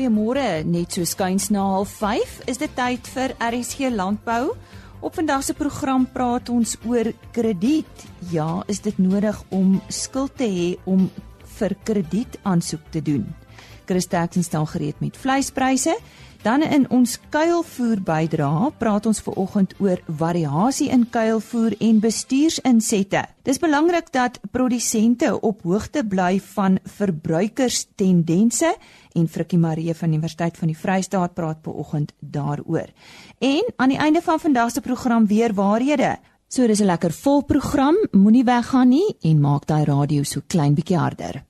Goeiemôre, net so skuins na 05:30 is dit tyd vir RSG Landbou. Op vandag se program praat ons oor krediet. Ja, is dit nodig om skuld te hê om vir krediet aansoek te doen? Christa Jackson staan gereed met vleispryse. Dan in ons kuilvoer bydra praat ons ver oggend oor variasie in kuilvoer en bestuursinsette. Dis belangrik dat produsente op hoogte bly van verbruikerstendense en Frikkie Marie van Universiteit van die Vrystaat praat per oggend daaroor. En aan die einde van vandag se program weer waarhede. So dis 'n lekker vol program, moenie weggaan nie en maak daai radio so klein bietjie harder.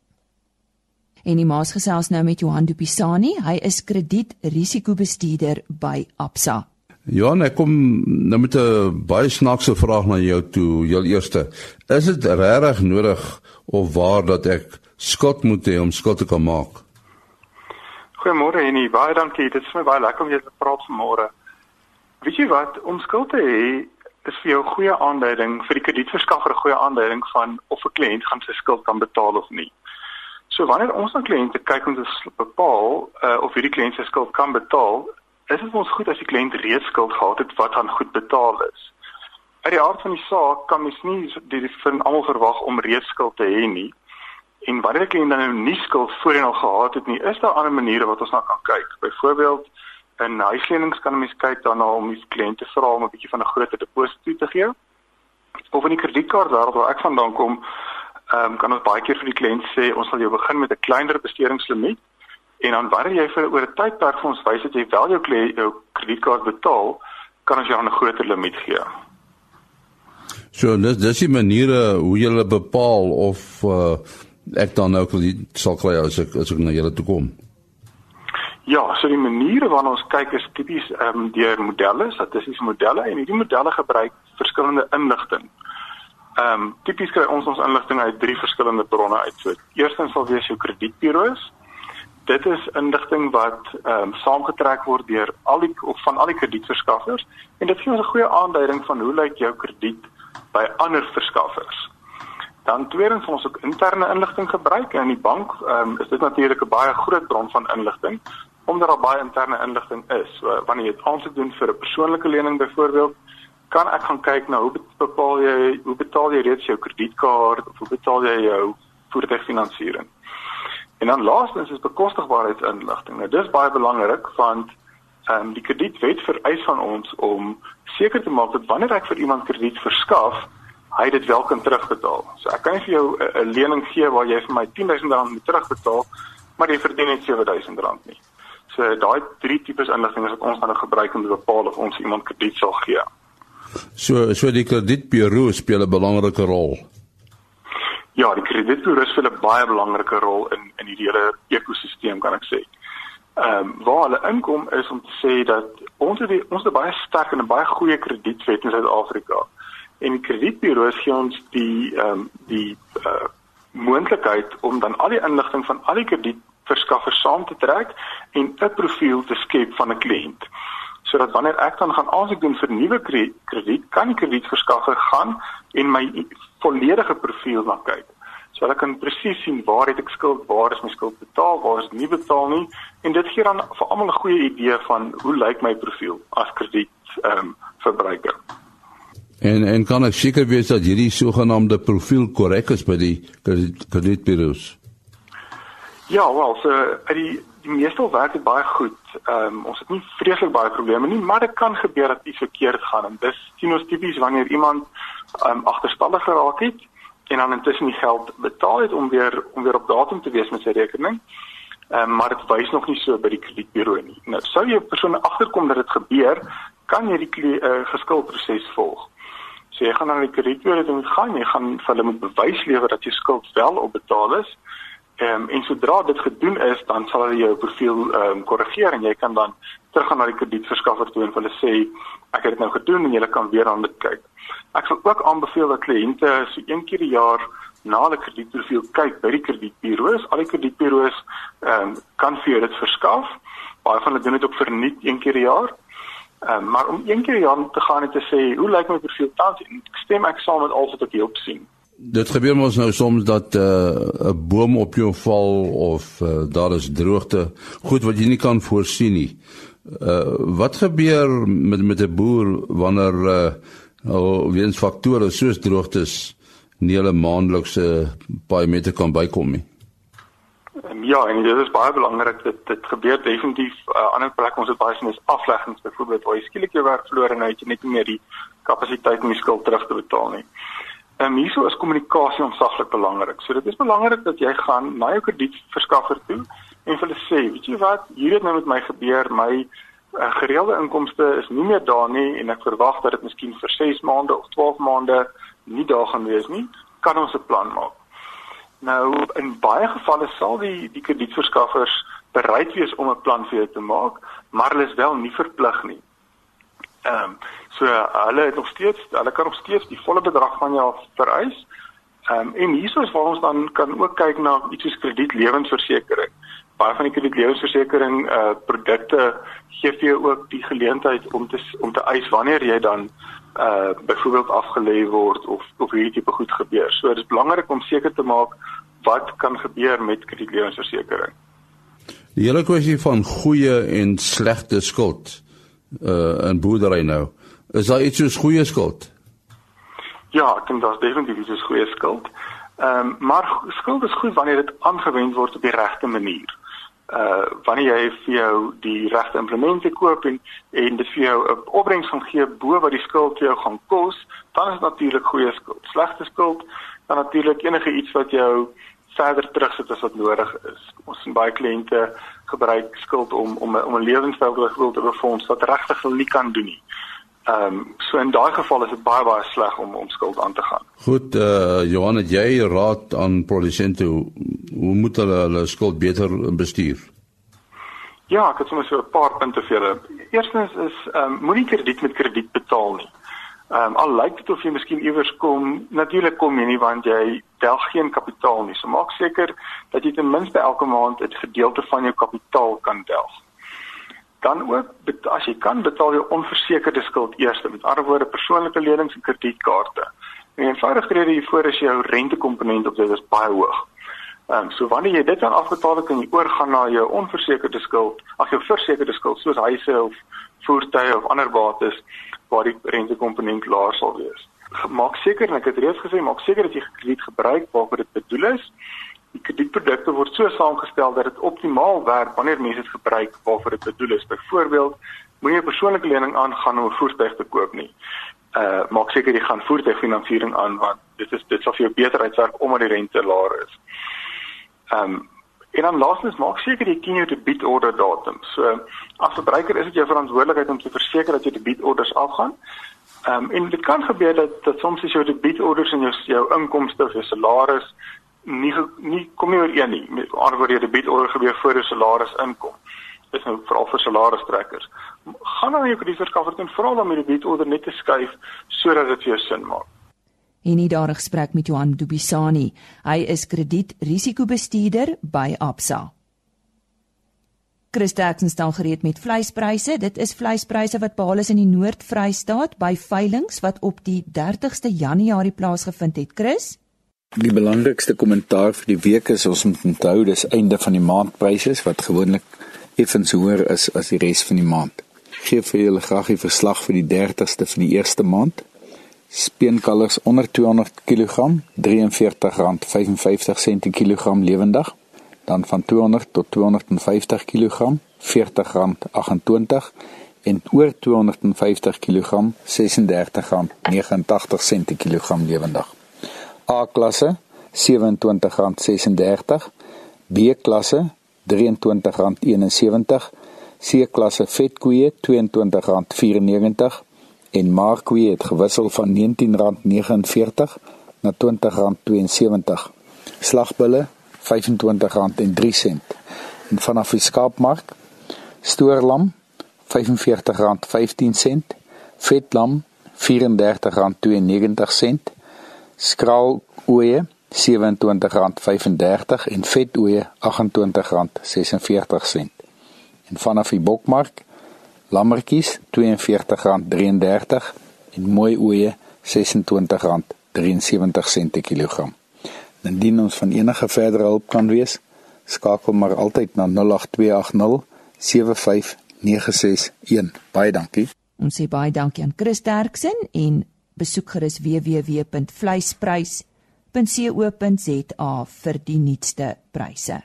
En die maas gesels nou met Johan Dupisani. Hy is kredietrisikobestuurder by Absa. Johan, ek kom nou met 'n baie snaakse vraag na jou toe. Jou eerste, is dit regtig nodig of waar dat ek skuld moet hê om skuld te kan maak? Goeiemôre Henny, baie dankie. Dit is my baie lekker om jou te praat vanmôre. Weet jy wat, om skuld te hê is vir jou 'n goeie aanduiding vir die kredietverskaffer 'n goeie aanduiding van of 'n kliënt gaan sy skuld kan betaal of nie. So wanneer ons aan kliënte kyk om te bepaal uh, of hierdie kliënt sy skuld kan betaal, is dit ons goed as die kliënt reeds skuld gehad het wat aan goed betaal is. Uit die aard van die saak kan mens nie die van almal verwag om reeds skuld te hê nie. En wanneer 'n kliënt nou nie skuld voorheen al gehad het nie, is daar ander maniere wat ons na kan kyk. Byvoorbeeld in huislenings kan mens kyk daarna om die kliënt te vra om 'n bietjie van 'n groter deposito te gee. Of in die kredietkaart waar ek vandaan kom, ehm um, kan ons baie keer vir die kliënt sê ons sal jou begin met 'n kleiner besteringslimiet en dan wanneer jy vir oor 'n tydperk vir ons wys dat jy wel jou jou kredietkaart betaal, kan ons jou 'n groter limiet gee. So dis dis die maniere hoe jy bepaal of uh, ek dan nou krediet sal kry as ek as ek na julle toe kom. Ja, so die maniere waarna ons kyk is tipies ehm um, deur modelle, statistiese modelle en hierdie modelle gebruik verskillende inligting. Ehm um, tipies kry ons ons inligting uit drie verskillende bronne uit. So eerstens sal wees jou kredietburo's. Dit is inligting wat ehm um, saamgetrek word deur al die of van al die kredietverskaffers en dit gee ons 'n goeie aanduiding van hoe lyk jou krediet by ander verskaffers. Dan tweedens ons ook interne inligting gebruik en in die bank ehm um, is dit natuurlik 'n baie groot bron van inligting omdat daar baie interne inligting is. So, wanneer jy dit aansoek doen vir 'n persoonlike lening byvoorbeeld, kan ek gaan kyk na hoe bepaal jy hoe betaal jy reeds jou kredietkaart of hoe betaal jy jou voertuigfinansiering. En dan laastens is bekostigbaarheidsinligting. Nou dis baie belangrik want ehm um, die kredietwet vereis van ons om seker te maak dat wanneer ek vir iemand krediet verskaf, hy dit wel kan terugbetaal. So ek kan nie vir jou 'n lening gee waar jy vir my R10000 moet terugbetaal, maar jy verdien net R7000 nie. So daai drie tipes inligting is wat ons dan gebruik om te bepaal of ons iemand krediet sal gee. So so die kredietburo speel 'n belangrike rol. Ja, die kredietburo speel 'n baie belangrike rol in in die hele ekosisteem kan ek sê. Ehm um, waar hulle inkom is om te sê dat ons het ons het baie sterk en 'n baie goeie kredietwet in Suid-Afrika. En die kredietburo's gee ons die ehm um, die uh, moontlikheid om dan al die inligting van al die kredietverskaffers saam te trek en 'n profiel te skep van 'n kliënt sodat wanneer ek dan gaan aansoek doen vir nuwe krediet, kan die kredietverskaffer gaan en my volledige profiel na kyk. So ek kan presies sien waar het ek skuld, waar is my skuld betaal, waar is dit nie betaal nie en dit gee dan vir almal 'n goeie idee van hoe lyk my profiel as krediet ehm um, verbruiker. En en kan ek seker wees dat hierdie sogenaamde profiel korrek is by die kredietburo's? Ja, wel, so uit die die meeste werk dit baie goed. Ehm um, ons het nie vreeslik baie probleme nie, maar dit kan gebeur dat iets verkeerd gaan en dis sien ons tipies wanneer iemand ehm um, agterstallig geraak het en dan intussen die geld betaal het om weer om weer op datum te wees met sy rekening. Ehm um, maar dit wys nog nie so by die kredietburo nie. Nou sou jy 'n persoon agterkom dat dit gebeur, kan jy die uh, geskuldproses volg. So jy gaan na die kredietburo toe gaan, jy gaan vir hulle moet bewys lewer dat jou skuld wel opbetaal is. Ehm um, en sodra dit gedoen is, dan sal hulle jou profiel ehm um, korrigeer en jy kan dan teruggaan na die kredietverskaffer toe en hulle sê ek het dit nou gedoen en jy kan weer aan dit kyk. Ek sal ook aanbeveel dat kliënte so een keer die jaar na hulle kredietprofiel kyk by die kredietburo's. Al die kredietburo's ehm um, kan vir dit verskaf. Baie van hulle doen dit ook verniet een keer die jaar. Ehm um, maar om een keer die jaar te gaan en te sê hoe lyk my profiel tans? Stem ek saam met alles wat ek hier op sien? Dit gebeur mos nou soms dat eh, 'n uh, boom op jou val of uh, daar is droogte, goed wat jy nie kan voorsien nie. Uh, wat gebeur met met 'n boer wanneer uh, oh, weens faktore soos droogtes nie hulle maandelikse baie meter kan bykom nie? Um, ja, en dit is baie belangrik dat dit gebeur definitief 'n uh, ander plek ons het baie sien is afleggings byvoorbeeld waar jy skielik jou werk verloor en jy net nie meer die kapasiteit om die skuld terug te betaal nie. Ehm um, hierso is kommunikasie ontsaglik belangrik. So dit is belangrik dat jy gaan na jou kredietverskaffer toe en vir hulle sê, weet jy wat, hier het nou met my gebeur, my uh, gereelde inkomste is nie meer daar nie en ek verwag dat dit miskien vir 6 maande of 12 maande nie daar gaan wees nie. Kan ons 'n plan maak? Nou in baie gevalle sal die die kredietverskaffers bereid wees om 'n plan vir jou te maak, maar hulle is wel nie verplig nie. Ehm um, so hulle het nog steeds hulle kan nog steeds die volle bedrag van jou vereis. Ehm um, en hierso is waar ons dan kan ook kyk na iets soos kredietlewensversekering. Baie van die kredietlewensversekering eh uh, produkte gee vir jou ook die geleentheid om te om te eis wanneer jy dan eh uh, byvoorbeeld afgelê word of of hierdie tipe goed gebeur. So dit is belangrik om seker te maak wat kan gebeur met kredietlewensversekering. Die hele kwessie van goeie en slegte skuld uh in boerdery nou. Is daar iets soos goeie skuld? Ja, ek dink daar's definitief iets soos goeie skuld. Ehm um, maar skuld is goed wanneer dit aangewend word op die regte manier. Uh wanneer jy vir jou die regte implemente koop en en dit vir jou 'n opbrengs gaan gee bo wat die skuld jou gaan kos, dan is natuurlik goeie skuld. Slegte skuld dan natuurlik enige iets wat jou verder terugsit as wat nodig is. Ons sien baie kliënte gebruik skuld om om om 'n lewenstyl te befonds wat regtig nie kan doen nie. Ehm um, so in daai geval is dit baie baie sleg om om skuld aan te gaan. Goed, eh uh, Johan, jy raad aan produsente hoe, hoe moet hulle hulle skuld beter bestuur? Ja, ek het sommer so 'n paar punte vir julle. Eerstens is ehm um, moenie krediet met krediet betaal nie. Ehm um, al lyk dit of jy miskien iewers kom, natuurlik kom jy nie want jy tel geen kapitaal nie. So maak seker dat jy ten minste elke maand 'n gedeelte van jou kapitaal kan tel. Dan ook as jy kan betaal jou onversekerde skuld eers, met ander woorde persoonlike lenings en kredietkaarte. En eenvoudig rede hiervoor is jou rentekomponent op dit is baie hoog. Ehm um, so wanneer jy dit dan afbetaal het, kan jy oorgaan na jou onversekerde skuld, ag jou versekerde skuld soos huise of voertuie of ander bates waar die rentekomponent laer sal wees. Maak seker en ek het reeds gesê, maak seker dat jy krediet gebruik waarvoor dit bedoel is. Die kredietprodukte word so saamgestel dat dit optimaal werk wanneer mense dit gebruik waarvoor dit bedoel is. Byvoorbeeld, moenie 'n persoonlike lening aangaan om 'n voertuig te koop nie. Uh maak seker jy gaan voertuigfinansiering aan want dit is dit sal vir jou beter uitwerk omdat die rente laer is. Ehm um, En dan laastens maak seker jy ken jou debietorder datum. So as verbruiker is dit jou verantwoordelikheid om te verseker dat jou debietorders afgaan. Ehm um, en dit kan gebeur dat dat soms is jou debietorders en jou jou inkomste of jou salaris nie nie kom nie ooreen nie. Met ander woorde jou debietorder gebeur voor jou salaris inkom. Dis nou veral vir salaristrekkers. Gaan dan jou kredietverskaffer en vra dan om die debietorder net te skuif sodat dit vir jou sin maak en nie daar gesprek met Johan Dubisani. Hy is kredietrisikobestuurder by Absa. Christaxen staan gereed met vleispryse. Dit is vleispryse wat behaal is in die Noord-Vrystaat by veilinge wat op die 30ste Januarie plaasgevind het. Chris Die belangrikste kommentaar vir die week is ons moet onthou dis einde van die maandpryse wat gewoonlik effens hoër is as die res van die maand. Geef vir julle graag die verslag vir die 30ste van die eerste maand speenkalvers onder 200 kg R43.55 per kilogram lewendig dan van 200 tot 250 kg R40.28 en oor 250 kg R36.89 per kilogram lewendig A klasse R27.36 B klasse R23.71 C klasse vetkoeie R22.94 en Markwie het gewissel van R19.49 na R20.72. Slagbulle R25.03 en vanaf die skaapmark stoorlam R45.15, vetlam R34.92, skraalooe R27.35 en vetooe R28.46. En vanaf die bokmark lammetjies R42.33 en mooi oeye R26.33. 73 sent per kilogram. Indien ons van enige verdere hulp kan wees, skakel maar altyd na 08280 75961. Baie dankie. Ons sê baie dankie aan Chris Derksen en besoek gerus www.vleisprys.co.za vir die nuutste pryse.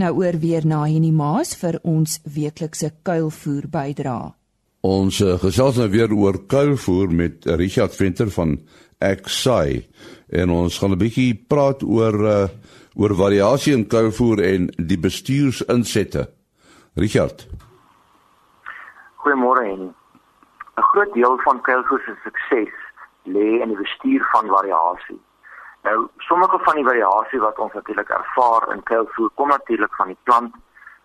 Nou oor weer na Henny Maas vir ons weeklikse kuilvoer bydra. Ons uh, gesels nou weer oor kuilvoer met Richard Venter van Xai en ons gaan 'n bietjie praat oor uh, oor variasie in kuilvoer en die bestuursinsette. Richard. Goeiemôre Henny. 'n Groot deel van kuilvoer se sukses lê in die bestuur van variasie. Nou, sommige van die variasie wat ons natuurlik ervaar in kuilvoer kom natuurlik van die plant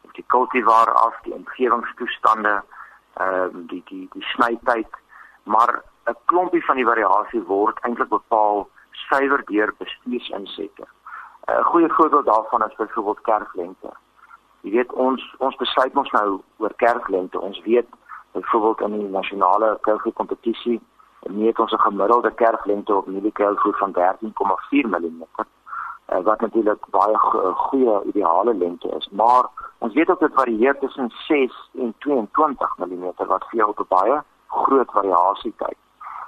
of die kultivar af, die omgewingstoestande, ehm uh, die die die snytyd, maar 'n klompie van die variasie word eintlik bepaal suiwer deur bestuursinsette. 'n Goeie voorbeeld daarvan is byvoorbeeld kerflengte. Jy weet ons ons besluit ons nou oor kerflengte. Ons weet byvoorbeeld in die nasionale kuilvoer kompetisie meet ons 'n gemiddelde kerflengte op mieliekelvoer van 13,4 mm. Uh, wat natuurlik baie goeie ideale lengte is, maar ons weet ook dit varieer tussen 6 en 22 mm wat vir jou baie groot variasie kyk.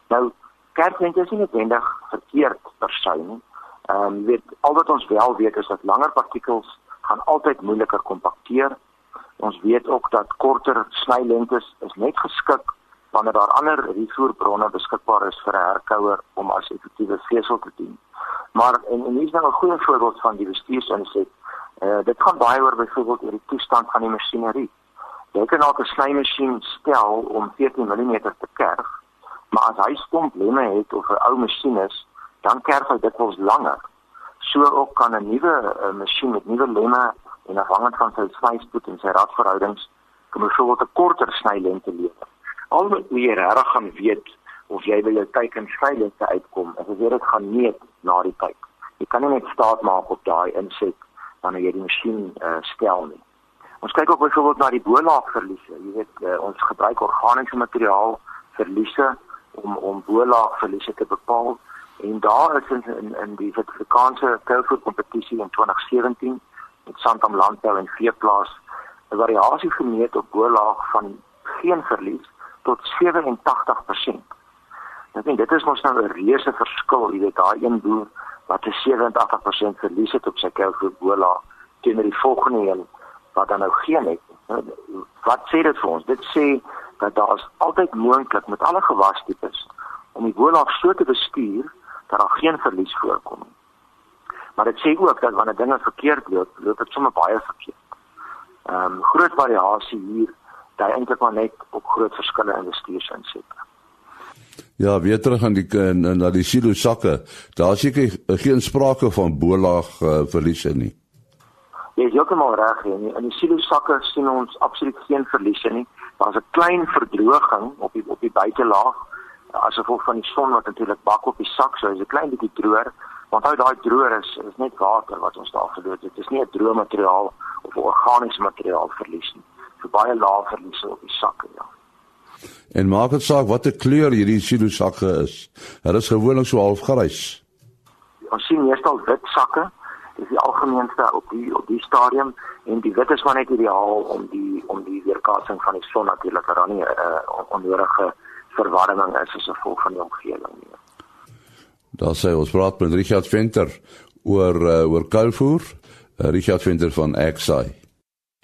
Nou kerflengte is nie noodwendig verkeerd per se nie. Ehm um, weet al wat ons wel weet is dat langer partikels gaan altyd moeiliker kompakteer. Ons weet ook dat korter snylengtes is net geskik wanneer daar ander rivierbronne beskikbaar is vir 'n herkouer om as effektiewe vesel te dien. Maar en, en hier is nou 'n goeie voorbeeld van die bestuursinset. Eh uh, dit gaan baie oor byvoorbeeld oor die toestand van die masjinerie. Jy kan nou 'n snymasjien stel om 14 mm te kerf, maar as hy stomp lemme het of 'n ou masjien is, dan kerf hy dikwels langer. So ook kan 'n nuwe uh, masjien met nuwe lemme en afhangend van sy snyspoed en sy radverhoudings kan byvoorbeeld 'n korter snylengte lewer. Al wat jy regtig gaan weet of jy by jou kyk en skylingte uitkom, as jy dit gaan meet na die kyk. Jy kan nie net staat maak op daai inset wanneer jy die masjien uh, stel nie. Ons kyk ook byvoorbeeld na die bolaagverliese. Jy weet uh, ons gebruik organiese materiaal verliese om om bolaagverliese te bepaal en daar is in in, in die Suid-Afrikaanse Kuilvoet kompetisie in 2017 met Santam Landbou en Veeplaas 'n variasie gemeet op bolaag van geen verlies tot 87%. Ek dink dit is mos nou 'n reuse verskil, jy weet daai een boer wat 'n 87% verlies het op sy kelvoebola teenoor die volgende een wat dan nou geen het. Wat sê dit vir ons? Dit sê dat daar is altyd moontlik met alle gewastipes om die bola so te bestuur dat daar geen verlies voorkom nie. Maar dit sê ook dat wanneer dinge verkeerd loop, loop dit sommer baie verkeerd. Ehm um, groot variasie hier daai eintlik maar net op groot verskille in bestuursinsette. Ja, weer terug aan die in, in na die silo sakke. Daar seker geen sprake van bolaag uh, verliese nie. Jy is heeltemal reg hier. In die silo sakke sien ons absoluut geen verliese nie. Daar's 'n klein verdroging op die op die buitelaag as gevolg van die son wat natuurlik bak op die sak, so is 'n klein bietjie droër. Want hy daai droër is is net water wat ons daar gedoen het. Dit is nie 'n droë materiaal of 'n organiese materiaal verlies nie vir baie lae verliese op die sakke ja. En maak dit saak watter kleur hierdie silo sakke is. Hulle is gewoonlik so half grys. Ons sien meestal wit sakke. Dis die algemeenste op die op die stadium en die wit is maar net ideaal om die om die weerkaatsing van die son natuurlik dat daar nie 'n uh, eh, onnodige verwarming is as gevolg van die omgewing nie. Daar sê ons praat met Richard Venter oor uh, oor kuilvoer. Uh, Richard Venter van Exai.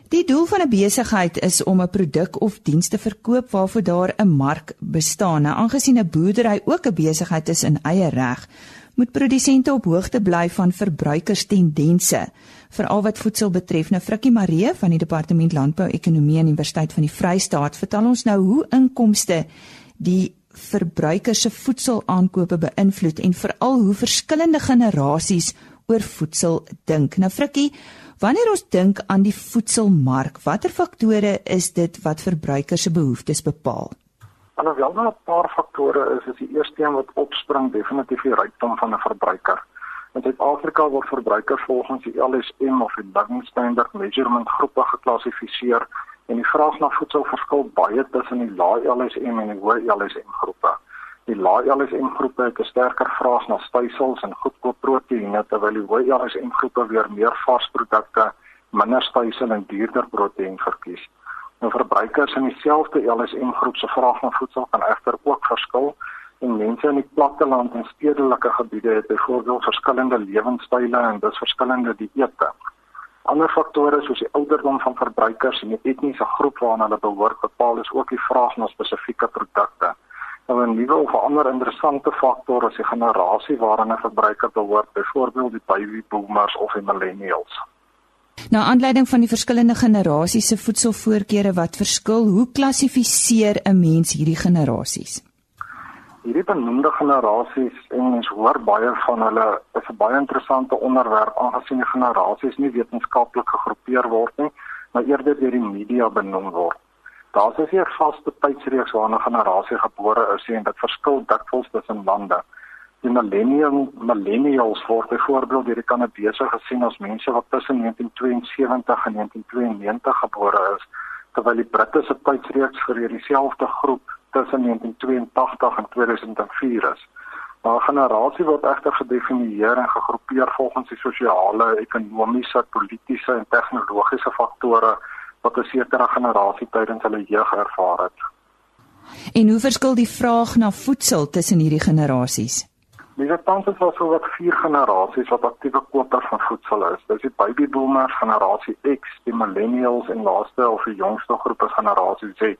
Die doel van 'n besigheid is om 'n produk of diens te verkoop waarvoor daar 'n mark bestaan. Nou aangesien 'n boerdery ook 'n besigheid is in eie reg, moet produsente op hoogte bly van verbruikerstendense, veral wat voedsel betref. Nou Frikkie Maree van die Departement Landbou Ekonomie aan Universiteit van die Vrystaat vertel ons nou hoe inkomste die verbruikers se voedselaankope beïnvloed en veral hoe verskillende generasies oor voedsel dink. Nou Frikkie, Wanneer ons dink aan die voedselmark, watter faktore is dit wat verbruikers se behoeftes bepaal? Alhoewel daar 'n paar faktore is, is die eerste een wat opspring definitief die rykdom van 'n verbruiker. In Suid-Afrika word verbruikers volgens die LSM of die Living Standard Measurement groepe geklassifiseer en die vraag na voedsel verskil baie tussen die lae LSM en die hoë LSM groepe. Die lae LSM groepe het 'n sterker vraag na stysels en goedkoop proteïene terwyl die hoë LSM groepe weer meer varsprodukte, minder stysel en duurder proteïen verkies. Nou verbruikers in dieselfde LSM groep se vraag na voedsel kan egter ook verskil en mense in die platteland en stedelike gebiede het byvoorbeeld verskillende lewenstyle en dus verskillende dieete. Ander faktore soos die ouderdom van verbruikers en die etniese groep waarna hulle behoort bepaal is ook die vraag na spesifieke produkte. Nou 'n nuwe of ander interessante faktor is die generasie waaraan 'n verbruiker behoort, byvoorbeeld die baby boomers of die millennials. Na aanleiding van die verskillende generasies se voedselvoorkeure wat verskil, hoe klassifiseer 'n mens hierdie generasies? Hierdie benoemde generasies en mens hoor baie van hulle is 'n baie interessante onderwerp aangesien die generasies nie wetenskaplik gegroepeer word nie, maar eerder deur die media benoem word. Daar's as 'n vaste tydsreeks waarna 'n generasie gebore is en dit verskil dikwels tussen lande. Die millennium millennials word byvoorbeeld deur die Kanadese gesien as mense wat tussen 1972 en 1992 gebore is, terwyl die Britte se tydsreeks vir dieselfde groep tussen 1982 en 2004 is. Maar generasie word egter gedefinieer en gegroepeer volgens die sosiale, ekonomiese, politiese en tegnologiese faktore wat 'n sekere generasie tydens hulle jeug ervaar het. En hoe verskil die vraag na voedsel tussen hierdie generasies? Dis tans is so wat vier generasies wat aktiewe kopers van voedsel is. Dis die baby boomers, generasie X, die millennials en laaste of die jongste groep is generasie Z.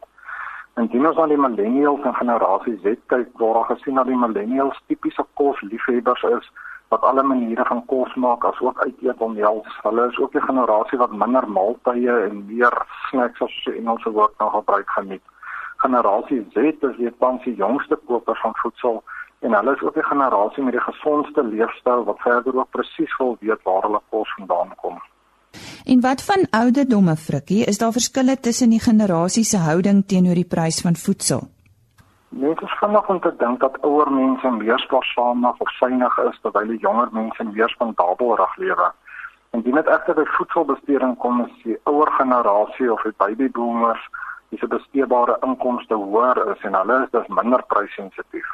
En dit is aan die millennials en generasie Z kyk waar daar gesien dat die millennials tipiese kosliefhebbers is wat alle maniere van kos maak asook uit eet omhels. Hulle is ook die generasie wat minder maaltye en meer snacks as die Engelse woord nou gebruik geniet. Generasie Z is die tans die jongste koper van voedsel en hulle is ook die generasie met die gesondste leefstyl wat verder ook presies wil weet waar hulle kos vandaan kom. En wat van ouderdomme frikkie? Is daar verskille tussen die generasies se houding teenoor die prys van voedsel? Net is vinnig om te dink dat ouer mense meer spaarsaamig of synig is terwyl die jonger mense meer spandabelrig lewe. En dit net egter by voedselbesteding kom is die ouer generasie of die baby boomers, dis 'n besteedbare inkomste hoër is en hulle is dus minder prysensitief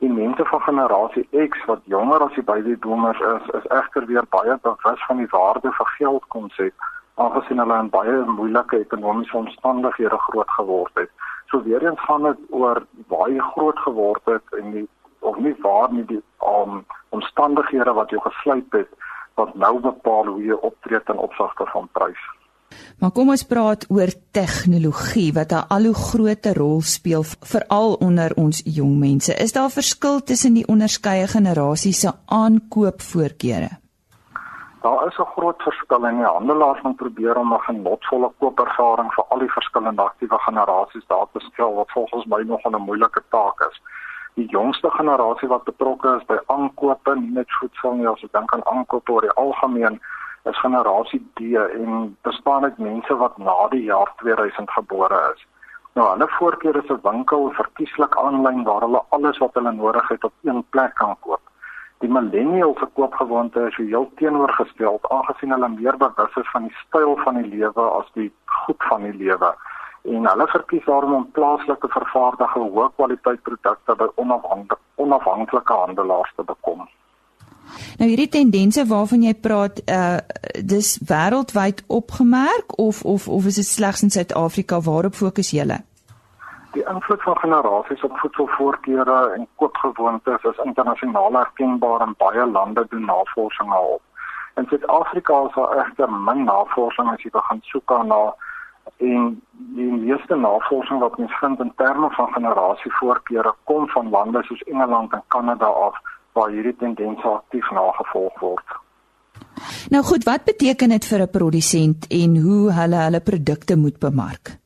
die mense van generasie X wat jonger as die baby boomers is, is egter weer baie bewus van die waarde van geld konsep aangesien hulle in baie moeilike ekonomiese omstandighede groot geword het. So weer eens gaan dit oor baie groot geword het en die of nie waar nie die um, omstandighede wat jou gesluit het wat nou bepaal hoe jy optree ten opsigte van prys. Maar kom ons praat oor tegnologie wat 'n al hoe groter rol speel veral onder ons jong mense. Is daar verskil tussen die onderskeie generasies se aankoopvoorkeure? Daar is 'n groot verskil en die handelaars moet probeer om 'n genotvolle koopervaring vir al die verskillende aktiewe generasies daar te stel wat volgens my nog 'n moeilike taak is. Die jongste generasie wat betrokke is by aankope, nie net voedsel nie, as ek dink aan aankope oor die algemeen, is generasie D en bestaan uit mense wat na die jaar 2000 gebore is. Nou hulle voorkeur is 'n winkel verkieslik aanlyn waar hulle alles wat hulle nodig het op een plek kan koop. Die millennials se koopgewoonte is heel teenoorgestel aangesien hulle meer bewus is van die styl van die lewe as die goed van die lewe en hulle verkies daarom om plaaslike vervaardigde hoë kwaliteit produkte by onafhanklike handelaars te bekom. Nou hierdie tendense waarvan jy praat, uh dis wêreldwyd opgemerk of of of is dit slegs in Suid-Afrika waarop fokus julle? Die invloed van generasies op voedselvoorkeure en koopgewoontes is internasionaal erkenbaar en baie lande doen navorsing daarop. In Suid-Afrika is daar egter min navorsing as jy begin soek na en die meeste navorsing wat ons vind in terme van generasievoorkeure kom van lande soos Engeland en Kanada af waar hierdie tendens aktief nagevolg word. Nou goed, wat beteken dit vir 'n produsent en hoe hulle hulle produkte moet bemark?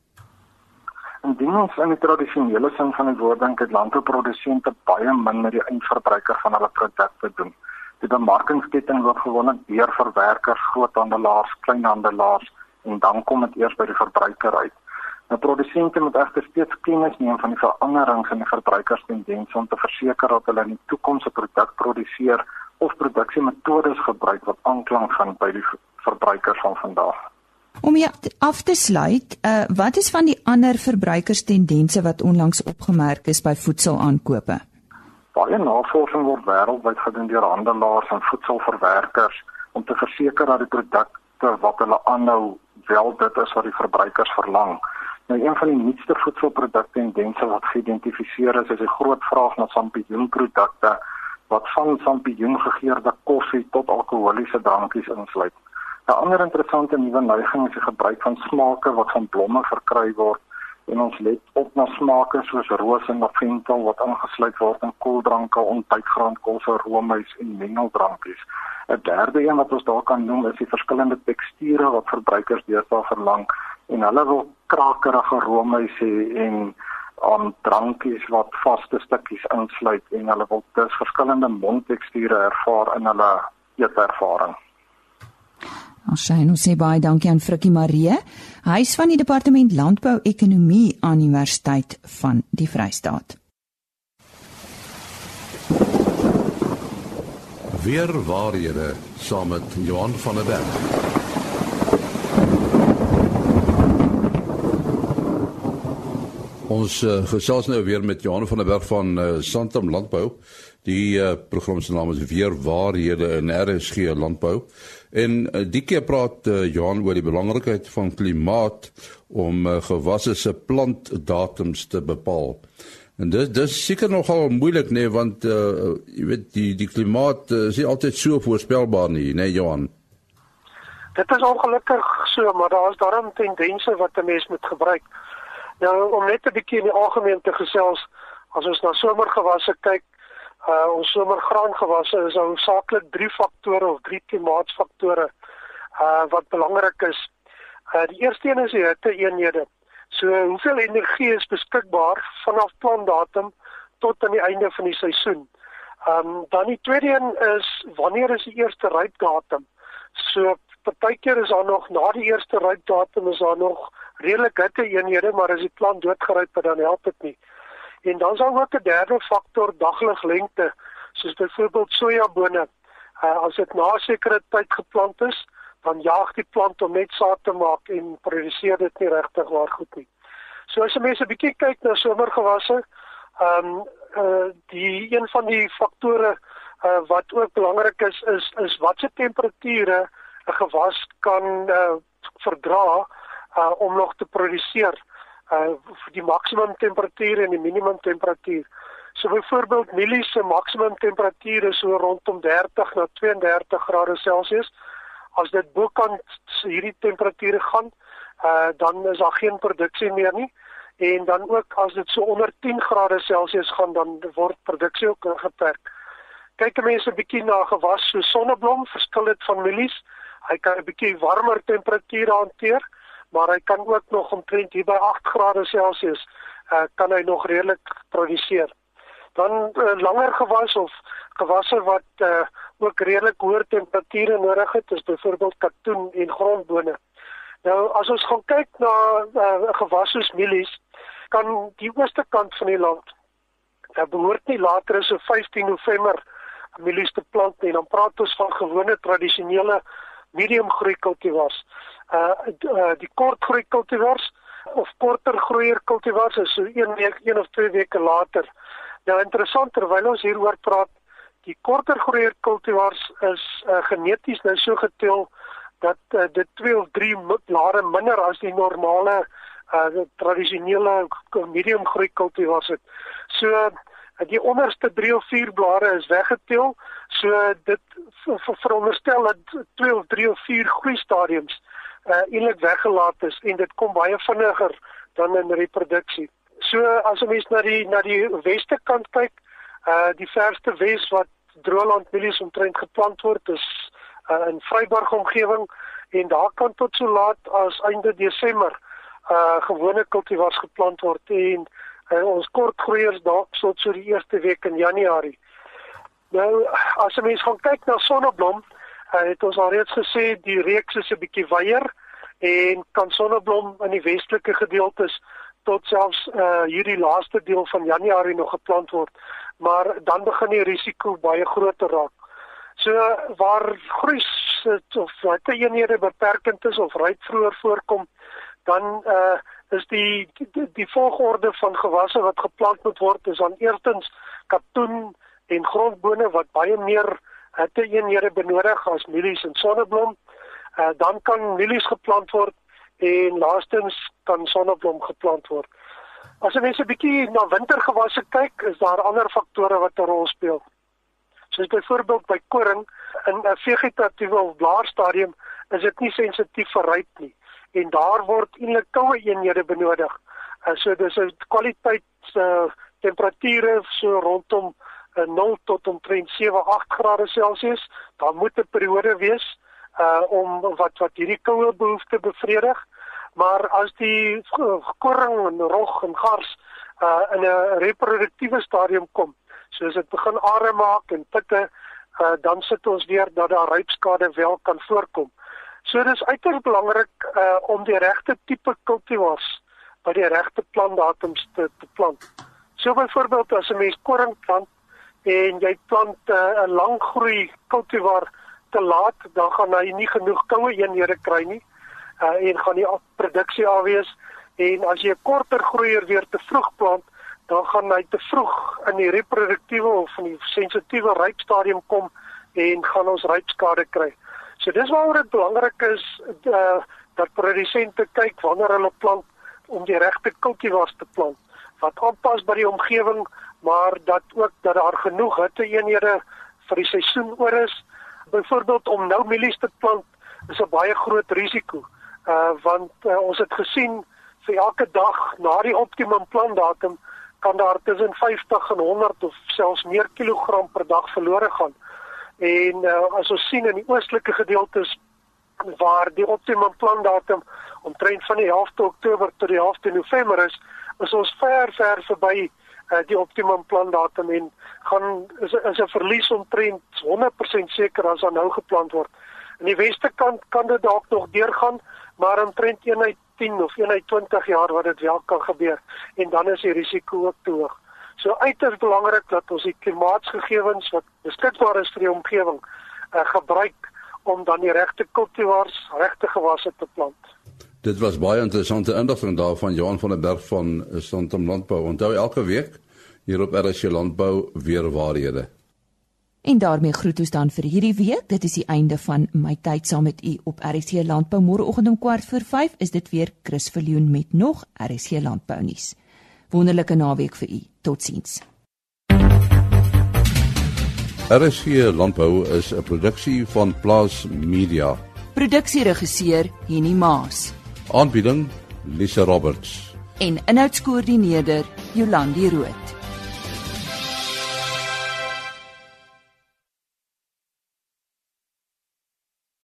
Indien ons in die tradisionele sin van die woord dink, het landbouprodusente baie min met die eindverbruiker van hulle produkte doen. Die bemarkingsketting word gewoonlik deur verwerkers, groothandelaars, kleinhandelaars en dan kom dit eers by die verbruiker uit. Nou produsente moet egter steeds kennis neem van die veranderings in die verbruikerstendense om te verseker dat hulle in die toekoms 'n produk produseer of produksiemetodes gebruik wat aanklank vind by die verbruikers van vandag. Om jy af te sluit, uh, wat is van die ander verbruikerstendense wat onlangs opgemerk is by voedselaankope? Baie navorsing word wêreldwyd gedoen deur handelaars en voedselverwerkers om te verseker dat die produkte wat hulle aanhou wel dit is wat die verbruikers verlang. Nou een van die nuutste voedselprodukte en dense wat geïdentifiseer is, is die groot vraag na sampioenprodukte wat van sampioen gegeurde koffie tot alkoholiese drankies insluit. 'n Ander interessante nuwe neiging is die gebruik van smake wat van blomme verkry word en ons let op na smake soos roos en laventel wat ingesluit word in koeldranke, ontbytgraankose, roomys en mengeldrankies. 'n Derde een wat ons daar kan noem is die verskillende teksture wat verbruikers deesdae verlang en hulle wil krakerige hê en aan drankies wat vaste stukkies insluit en hulle wil dus verskillende mondteksture ervaar in hulle eetervaring. Ons sê nou sê baie dankie aan Frikkie Marie. Hy is van die departement landbou-ekonomie aan Universiteit van die Vrystaat. Weer waarhede saam met Johan van der Berg. Ons uh, gesels nou weer met Johan van der Berg van uh, Santam Landbou. Die uh, program se naam is Weer waarhede in RSG Landbou. En uh, die keer praat uh, Johan oor die belangrikheid van klimaat om uh, gewasse se plantdatums te bepaal. En dit dis seker nogal moeilik nê nee, want uh, jy weet die die klimaat uh, is nie altyd so voorspelbaar nie, nê nee, Johan. Dit is ongelukkig so, maar daar is daarom tendense wat 'n mens moet gebruik. Nou om net 'n bietjie in die algemeen te gesels, as ons na somergewasse kyk, uh ons somergraangewasse is hoofsaaklik drie faktore of drie klimaatsfaktore uh wat belangrik is. Uh die eerste een is die hitte-eenhede. So hoeveel energie is beskikbaar vanaf plantdatum tot aan die einde van die seisoen. Um dan die tweede een is wanneer is die eerste rypdatum? So partykeer is daar nog na die eerste rypdatum is daar nog redelik hitte eenhede, maar as die plant doodgeryp het dan help dit nie. En dan is daar ook 'n derde faktor, dagliglengte, soos byvoorbeeld sojabone. Uh, as dit na sekere tyd geplant is, dan jaag die plant om net saad te maak en produseer dit nie regtig waar goed nie. So as jy mense 'n bietjie kyk na somergewasse, ehm um, uh die een van die faktore uh wat ook belangrik is is is watse temperature 'n gewas kan uh verdra uh om nog te produseer uh die maksimum temperatuur en die minimum temperatuur. So byvoorbeeld mielies se maksimum temperatuur is so rondom 30 na 32 grade Celsius. As dit bokant hierdie temperature gaan, uh dan is daar geen produksie meer nie. En dan ook as dit so onder 10 grade Celsius gaan, dan word produksie ook ingeperk. Kyk mense 'n bietjie na gewas so sonneblom, verskil dit van mielies. Hy kan 'n bietjie warmer temperature hanteer maar hy kan ook nog omtrent hier by 8 grade Celsius uh, kan hy nog redelik produseer. Dan uh, langer gewas of gewasse wat uh, ook redelik hoër temperature nodig het, is byvoorbeeld katoen en grondbone. Nou as ons gaan kyk na uh, gewasse soos mielies, kan die ooste kant van die land uh, behoort nie later as so 15 November mielies te plant nie. Dan praat ons van gewone tradisionele medium groei kultivars uh, uh die kortgroei kultivars of korter groeier kultivars is so 1 week, 1 of 2 weke later. Nou interessant terwyl ons hieroor praat, die korter groeier kultivars is uh, geneties nou so getel dat uh, dit 2 of 3 blare minder as die normale uh tradisionele medium groei kultivars het. So die onderste 3 of 4 blare is weggetel. So dit veronderstel dat 2 of 3 of 4 groei stadiums uh, eintlik weggelaat is en dit kom baie vinniger dan in reproduksie. So as 'n mens na die na die weste kant kyk, uh die verste wes wat droëland mielies omtrent geplant word is uh, in Vryburg omgewing en daar kan tot so laat as einde Desember uh gewone kultivars geplant word en uh, ons kortgroeiers dalk tot so die eerste week in Januarie. Nou as 'n mens gaan kyk na sonneblom, uh, het ons alreeds gesê die reeks is 'n bietjie wyer en kan sonneblom in die westelike gedeeltes tot selfs uh, hierdie laaste deel van Januarie nog geplant word maar dan begin die risiko baie groter raak. So waar groei of watte eenhede beperkend is of ryp vroeër voorkom, dan uh is die die, die volgorde van gewasse wat geplant moet word is dan eerstens katoen, en grondbone wat baie meer hitte eenhede benodig as mielies en sonneblom. Uh, dan kan mielies geplant word en laastens kan sonneblom geplant word. As jy mens 'n bietjie na wintergewasse kyk, is daar ander faktore wat 'n rol speel. Soos byvoorbeeld by koring in 'n vegetatiewe blaarstadium is dit nie sensitief vir ryp nie en daar word eintlik koue eenhede benodig. Uh, so dis 'n kwaliteit uh, temperature so rondom uh, 0 tot omtrent 7-8 grade Celsius. Daar moet 'n periode wees uh om wat wat hierdie koue behoefte bevredig. Maar as die koring en rog en gars uh in 'n reproduktiewe stadium kom, soos dit begin are maak en pitte, uh dan sit ons weer dat daar rypskade wel kan voorkom. So dis uiters belangrik uh om die regte tipe kultivars by die regte plantdatums te, te plant. So byvoorbeeld as 'n mens koring plant en jy plant 'n uh, lang groei kultivar te laat, dan gaan hy nie genoeg koue eenhede kry nie uh, en gaan die produksie afwees en as jy 'n korter groeier weer te vroeg plant, dan gaan hy te vroeg in die reproduktiewe of in die sensitiewe rypstadium kom en gaan ons rypskade kry. So dis waarom dit belangrik is uh, dat produsente kyk wanneer hulle plant om die regte kultivars te plant wat aanpas by die omgewing, maar dat ook dat daar genoeg hitte eenhede vir die seisoen oor is. Byvoorbeeld om nou mielies te plant is 'n baie groot risiko uh want uh, ons het gesien vir elke dag na die optimum plantdatum kan daar tussen 50 en 100 of selfs meer kilogram per dag verlore gaan. En uh, as ons sien in die oostelike gedeeltes waar die optimum plantdatum omtrent van die helfte Oktober tot die helfte November is, is ons ver ver verby uh, die optimum plantdatum en gaan is is 'n verlies omtrent 100% seker as daar nou geplant word. In die weste kant kan dit dalk nog deurgaan, maar omtrent 1 uit 10 of 1 uit 20 jaar wat dit wel kan gebeur en dan is die risiko ook te hoog. So uiters belangrik dat ons die klimaatsgegewens wat beskikbaar is vir die omgewing uh, gebruik om dan die regte kultivars, regte gewasse te plant. Dit was baie interessante inligting daarvan Johan van der Berg van Santam Landbou. Onthou elke week hier op RSC Landbou weer waarhede. En daarmee groet ons dan vir hierdie week. Dit is die einde van my tyd saam met u op RSC Landbou. Môreoggend om 4:45 is dit weer Chris Viljoen met nog RSC Landbou nuus. Wonderlike naweek vir u. Totsiens. RSC Landbou is 'n produksie van Plaas Media. Produksieregisseur Henny Maas. Aanbieding Lisa Roberts. En inhoudskoördineerder Jolandi Root.